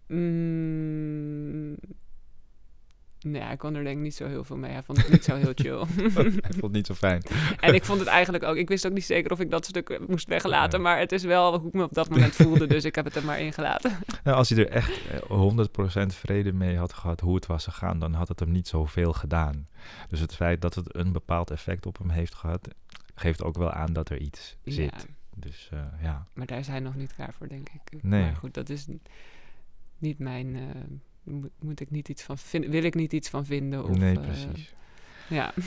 Mm, nee, hij kon er denk ik niet zo heel veel mee. Hij vond het niet zo heel chill. hij vond het niet zo fijn. en ik vond het eigenlijk ook... Ik wist ook niet zeker of ik dat stuk eh, moest weglaten. Maar het is wel hoe ik me op dat moment voelde. Dus ik heb het er maar ingelaten. Nou, als hij er echt eh, 100% vrede mee had gehad hoe het was gegaan, dan had het hem niet zoveel gedaan. Dus het feit dat het een bepaald effect op hem heeft gehad, geeft ook wel aan dat er iets Ja, zit. Dus eh, ja. maar daar is hij nog niet klaar voor, denk ik. Nee. Maar goed, dat is niet mijn... eh, moet, moet ik niet iets van vinden? Wil ik niet iets van vinden? Of, nee, eh, precies. ja.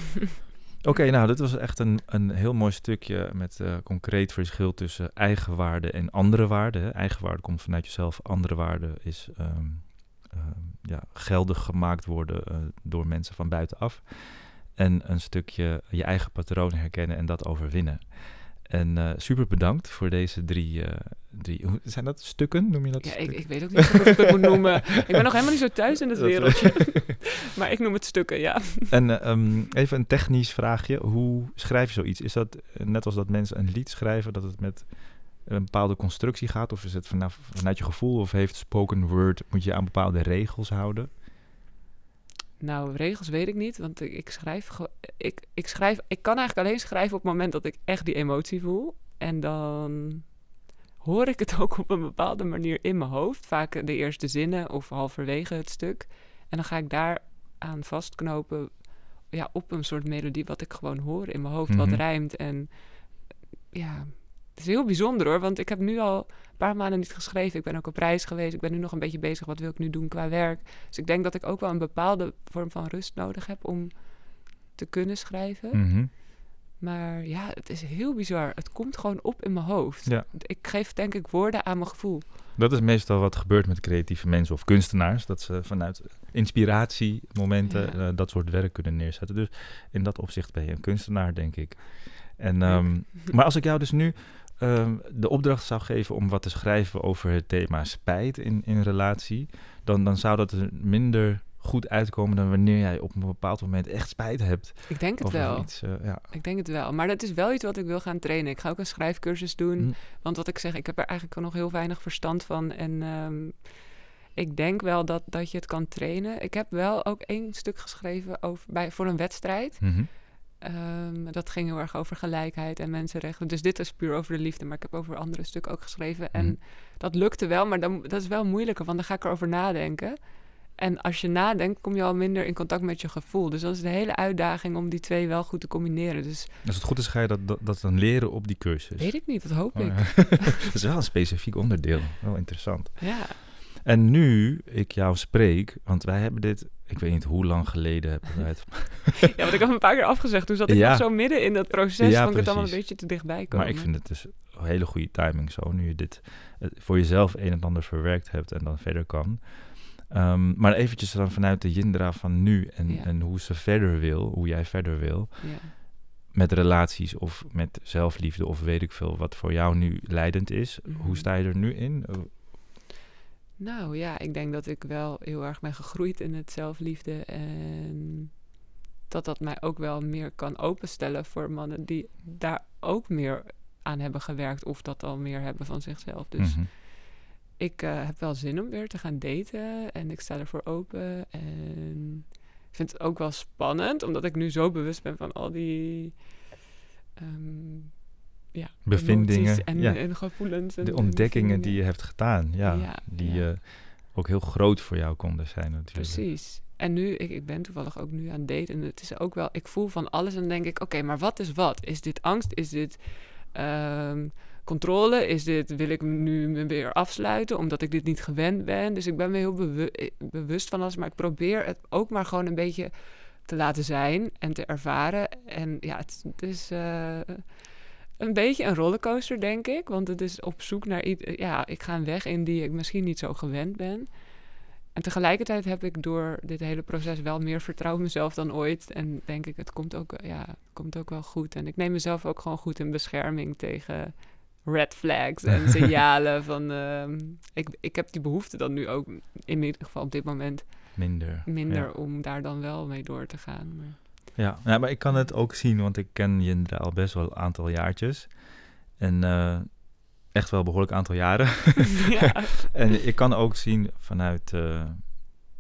Oké, nou, dit was echt een, een heel mooi stukje met eh, concreet verschil tussen eigenwaarde en andere waarde. hè. Eigenwaarde komt vanuit jezelf, andere waarde is ehm, ehm, ja, geldig gemaakt worden eh, door mensen van buitenaf. En een stukje je eigen patroon herkennen en dat overwinnen. En eh, super bedankt voor deze drie, eh, drie hoe, zijn dat stukken, noem je dat? Ja, ik, ik weet ook niet hoe ik het moet noemen. Ik ben nog helemaal niet zo thuis in het wereldje. maar ik noem het stukken, ja. En eh, ehm, even een technisch vraagje. Hoe schrijf je zoiets? Is dat net als dat mensen een lied schrijven, dat het met een bepaalde constructie gaat? Of is het vanaf, vanuit je gevoel? Of heeft spoken word, moet je aan bepaalde regels houden? Nou, regels weet ik niet, want ik, ik schrijf... Ik, ik, schrijf ik kan eigenlijk alleen schrijven op het moment dat ik echt die emotie voel. En dan hoor ik het ook op een bepaalde manier in mijn hoofd. Vaak de eerste zinnen of halverwege het stuk. En dan ga ik daar aan vastknopen ja, op een soort melodie wat ik gewoon hoor in mijn hoofd, wat Mhm. rijmt. En ja, het is heel bijzonder hoor, want ik heb nu al een paar maanden niet geschreven. Ik ben ook op reis geweest. Ik ben nu nog een beetje bezig, wat wil ik nu doen qua werk. Dus ik denk dat ik ook wel een bepaalde vorm van rust nodig heb om te kunnen schrijven. Mhm. Maar ja, het is heel bizar. Het komt gewoon op in mijn hoofd. Ja. Ik geef denk ik woorden aan mijn gevoel. Dat is meestal wat gebeurt met creatieve mensen of kunstenaars. Dat ze vanuit inspiratiemomenten Ja. eh, dat soort werk kunnen neerzetten. Dus in dat opzicht ben je een kunstenaar, denk ik. En, ehm, maar als ik jou dus nu ehm, de opdracht zou geven om wat te schrijven over het thema spijt in, in relatie, dan, dan zou dat er minder goed uitkomen dan wanneer jij op een bepaald moment echt spijt hebt. Ik denk het wel. Iets, eh, ja. Ik denk het wel. Maar dat is wel iets wat ik wil gaan trainen. Ik ga ook een schrijfcursus doen. Hm. Want wat ik zeg, ik heb er eigenlijk nog heel weinig verstand van. En ehm, ik denk wel dat, dat je het kan trainen. Ik heb wel ook één stuk geschreven over, bij, voor een wedstrijd. Mhm. Ehm, dat ging heel erg over gelijkheid en mensenrechten. Dus dit is puur over de liefde. Maar ik heb over andere stukken ook geschreven. En Mhm. dat lukte wel, maar dan, dat is wel moeilijker. Want dan ga ik erover nadenken. En als je nadenkt, kom je al minder in contact met je gevoel. Dus dat is de hele uitdaging om die twee wel goed te combineren. Dus Als het goed is, ga je dat, dat, dat dan leren op die cursus. weet ik niet, dat hoop Oh, ik. ja. dat is wel een specifiek onderdeel. Wel interessant. Ja. En nu ik jou spreek, want wij hebben dit, ik weet niet hoe lang geleden hebben wij het. ja, want ik had een paar keer afgezegd. Toen zat ik Ja. nog zo midden in dat proces. Ja, vond ik het allemaal een beetje te dichtbij komen. Maar ik vind het dus een hele goede timing zo, nu je dit voor jezelf een en ander verwerkt hebt en dan verder kan. Ehm, maar eventjes dan vanuit de Jindra van nu en, Ja. en hoe ze verder wil, hoe jij verder wil, Ja. met relaties of met zelfliefde of weet ik veel, wat voor jou nu leidend is. Mhm. Hoe sta je er nu in? Nou ja, ik denk dat ik wel heel erg ben gegroeid in het zelfliefde. En dat dat mij ook wel meer kan openstellen voor mannen die daar ook meer aan hebben gewerkt. Of dat al meer hebben van zichzelf. Dus mhm. ik eh, heb wel zin om weer te gaan daten. En ik sta ervoor open. En ik vind het ook wel spannend, omdat ik nu zo bewust ben van al die. ehm, ja, Bevindingen, en, ja. en gevoelens. En, De en ontdekkingen die je hebt gedaan, ja, Ja, die eh, ook heel groot voor jou konden zijn natuurlijk. Precies. En nu, ik, ik ben toevallig ook nu aan het daten. En het is ook wel, ik voel van alles en denk ik, oké, maar wat is wat? Is dit angst? Is dit ehm, controle? Is dit, wil ik nu me weer afsluiten omdat ik dit niet gewend ben? Dus ik ben me heel bewu- eh, bewust van alles, maar ik probeer het ook maar gewoon een beetje te laten zijn en te ervaren. En ja, het, het is eh, een beetje een rollercoaster, denk ik. Want het is op zoek naar iets. Ja, ik ga een weg in die ik misschien niet zo gewend ben. en tegelijkertijd heb ik door dit hele proces wel meer vertrouwen in mezelf dan ooit. En denk ik, het komt ook, ja, het komt ook wel goed. En ik neem mezelf ook gewoon goed in bescherming tegen red flags en signalen van... ehm, ik, ik heb die behoefte dan nu ook in ieder geval op dit moment Minder. minder Ja. om daar dan wel mee door te gaan. Maar, Ja, ja, maar ik kan het ook zien, want ik ken Jindra al best wel een aantal jaartjes. En eh, echt wel een behoorlijk aantal jaren. ja. en ik kan ook zien vanuit eh,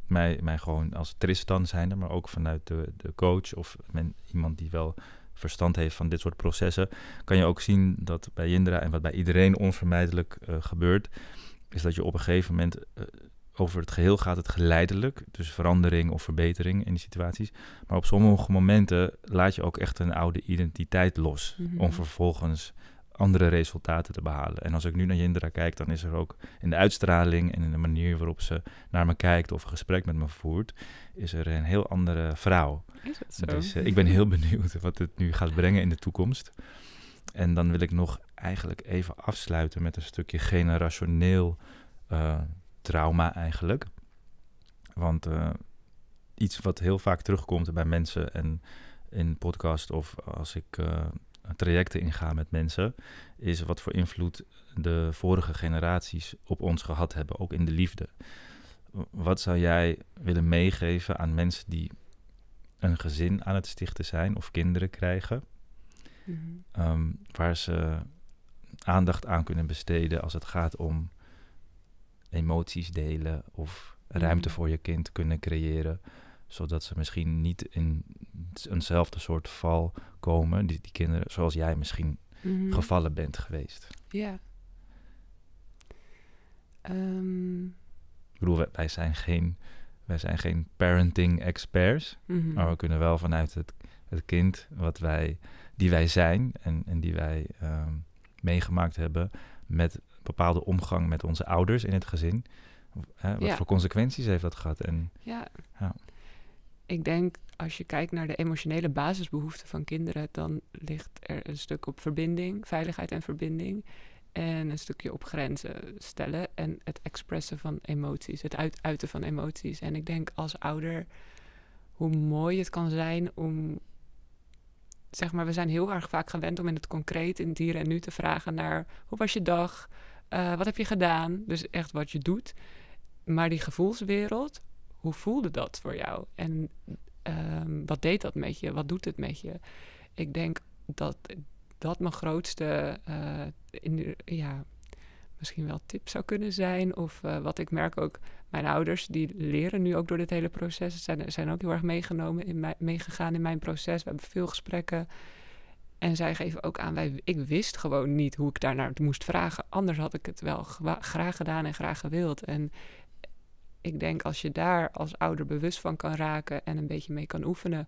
mij, mij gewoon als Tristan zijnde, maar ook vanuit de, de coach of men, iemand die wel verstand heeft van dit soort processen, kan je ook zien dat bij Jindra en wat bij iedereen onvermijdelijk eh, gebeurt, is dat je op een gegeven moment over het geheel gaat het geleidelijk, dus verandering of verbetering in die situaties. Maar op sommige momenten laat je ook echt een oude identiteit los Mhm. om vervolgens andere resultaten te behalen. En als ik nu naar Jindra kijk, dan is er ook in de uitstraling en in de manier waarop ze naar me kijkt of een gesprek met me voert, is er een heel andere vrouw. Is dat zo? Dus eh, ik ben heel benieuwd wat het nu gaat brengen in de toekomst. En dan wil ik nog eigenlijk even afsluiten met een stukje generationeel eh, trauma eigenlijk. Want eh, iets wat heel vaak terugkomt bij mensen en in podcast of als ik eh, trajecten inga met mensen, is wat voor invloed de vorige generaties op ons gehad hebben, ook in de liefde. Wat zou jij willen meegeven aan mensen die een gezin aan het stichten zijn of kinderen krijgen, Mhm. ehm, waar ze aandacht aan kunnen besteden als het gaat om emoties delen of ruimte Mhm. voor je kind kunnen creëren, zodat ze misschien niet in eenzelfde soort val komen, die, die kinderen, zoals jij misschien Mhm. gevallen bent geweest. Ja. Ehm, Ik bedoel, wij, wij zijn geen, wij zijn geen parenting experts, mhm. maar we kunnen wel vanuit het, het kind wat wij, die wij zijn en, en die wij ehm, meegemaakt hebben met bepaalde omgang met onze ouders in het gezin. Hè, wat Ja. voor consequenties heeft dat gehad? En Ja. Ja. Ik denk, als je kijkt naar de emotionele basisbehoeften van kinderen, dan ligt er een stuk op verbinding, veiligheid en verbinding. En een stukje op grenzen stellen en het expressen van emoties, het uit, uiten van emoties. En ik denk als ouder, hoe mooi het kan zijn om. Zeg maar, we zijn heel erg vaak gewend om in het concreet, in het hier en nu te vragen naar hoe was je dag? Eh, wat heb je gedaan? Dus echt wat je doet. Maar die gevoelswereld, hoe voelde dat voor jou? En ehm, wat deed dat met je? Wat doet het met je? Ik denk dat dat mijn grootste, eh, ja, misschien wel tip zou kunnen zijn. Of eh, wat ik merk ook, mijn ouders die leren nu ook door dit hele proces. Zijn, zijn ook heel erg meegenomen, in meegegaan in mijn proces. We hebben veel gesprekken. En zij geven ook aan, wij, ik wist gewoon niet hoe ik daarnaar moest vragen. Anders had ik het wel graag gedaan en graag gewild. En ik denk als je daar als ouder bewust van kan raken en een beetje mee kan oefenen,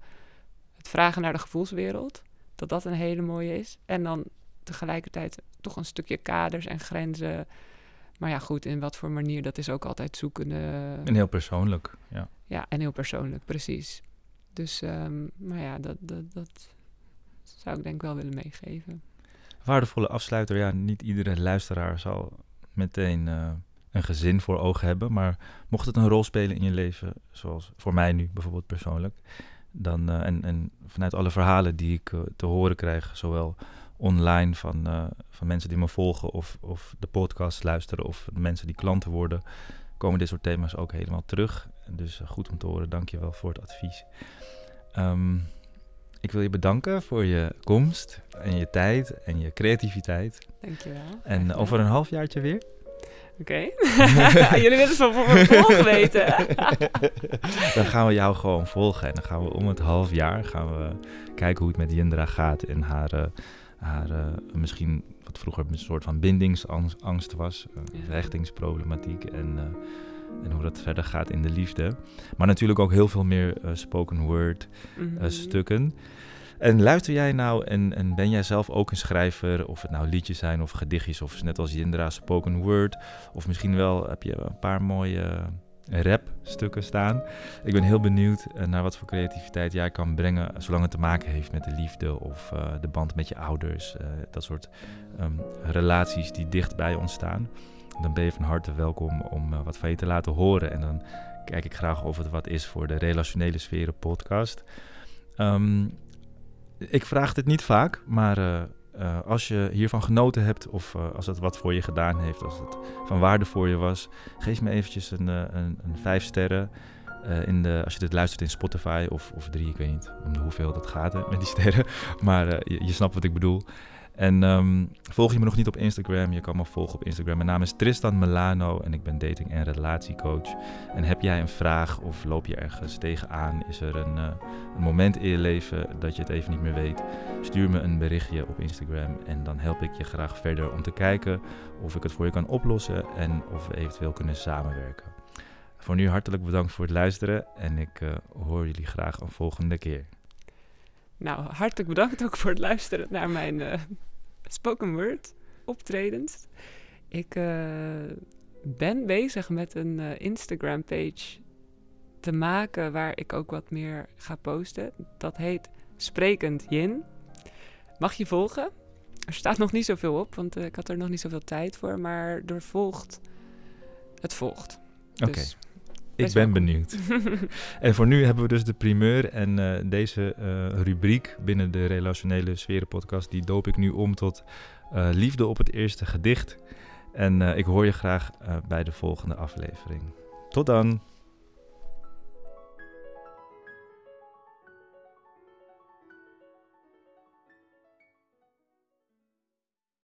het vragen naar de gevoelswereld, dat dat een hele mooie is. En dan tegelijkertijd toch een stukje kaders en grenzen. Maar ja, goed, in wat voor manier, dat is ook altijd zoekende. en heel persoonlijk. Ja. Ja, en heel persoonlijk, precies. Dus, ehm maar ja, dat, dat, dat zou ik denk wel willen meegeven. Waardevolle afsluiter. Ja, niet iedere luisteraar zal meteen eh, een gezin voor ogen hebben. Maar mocht het een rol spelen in je leven, zoals voor mij nu bijvoorbeeld persoonlijk. Dan, eh, en, en vanuit alle verhalen die ik eh, te horen krijg, zowel online van, van mensen die me volgen of, of de podcast luisteren of mensen die klanten worden, komen dit soort thema's ook helemaal terug. Dus goed om te horen. Dank je wel voor het advies. Ehm, ik wil je bedanken voor je komst en je tijd en je creativiteit. Dankjewel. En over een halfjaartje weer. Oké. Jullie willen van voor vervolg weten. dan gaan we jou gewoon volgen. En dan gaan we om het half jaar gaan we kijken hoe het met Jindra gaat. En haar, eh, haar eh, misschien wat vroeger een soort van bindingsangst was. Ja. Hechtingsproblematiek. En, eh, en hoe dat verder gaat in de liefde. Maar natuurlijk ook heel veel meer eh, spoken word eh, Mhm. stukken. En luister jij nou en, en ben jij zelf ook een schrijver, of het nou liedjes zijn of gedichtjes, of net als Jindra spoken word, of misschien wel heb je een paar mooie eh, rapstukken staan. Ik ben heel benieuwd naar wat voor creativiteit jij kan brengen, zolang het te maken heeft met de liefde of de band met je ouders, dat soort ehm, relaties die dicht bij ons staan. Dan ben je van harte welkom om eh, wat van je te laten horen en dan kijk ik graag of het wat is voor de Relationele Sferen podcast. Ehm, ik vraag dit niet vaak, maar uh, uh, als je hiervan genoten hebt of als het wat voor je gedaan heeft, als het van waarde voor je was, geef me eventjes een, een, een vijf sterren. in de, als je dit luistert in Spotify of, of drie, ik weet niet om hoeveel dat gaat met die sterren. Maar je, je snapt wat ik bedoel. En um, volg je me nog niet op Instagram? Je kan me volgen op Instagram. Mijn naam is Tristan Melano en ik ben dating- en relatiecoach. En heb jij een vraag of loop je ergens tegenaan? Is er een, uh, een moment in je leven dat je het even niet meer weet? Stuur me een berichtje op Instagram en dan help ik je graag verder om te kijken of ik het voor je kan oplossen en of we eventueel kunnen samenwerken. Voor nu hartelijk bedankt voor het luisteren en ik uh, hoor jullie graag een volgende keer. Nou, hartelijk bedankt ook voor het luisteren naar mijn uh, spoken word optredens. Ik uh, ben bezig met een uh, Instagram page te maken waar ik ook wat meer ga posten. Dat heet Sprekend Yin. Mag je volgen? Er staat nog niet zoveel op, want ik had er nog niet zoveel tijd voor. Maar er volgt. Het volgt. Oké. Okay. Dus ik ben benieuwd. en voor nu hebben we dus de primeur. En uh, deze uh, rubriek binnen de Relationele Sferen podcast, die doop ik nu om tot uh, Liefde op het eerste gedicht. En ik hoor je graag bij de volgende aflevering. Tot dan!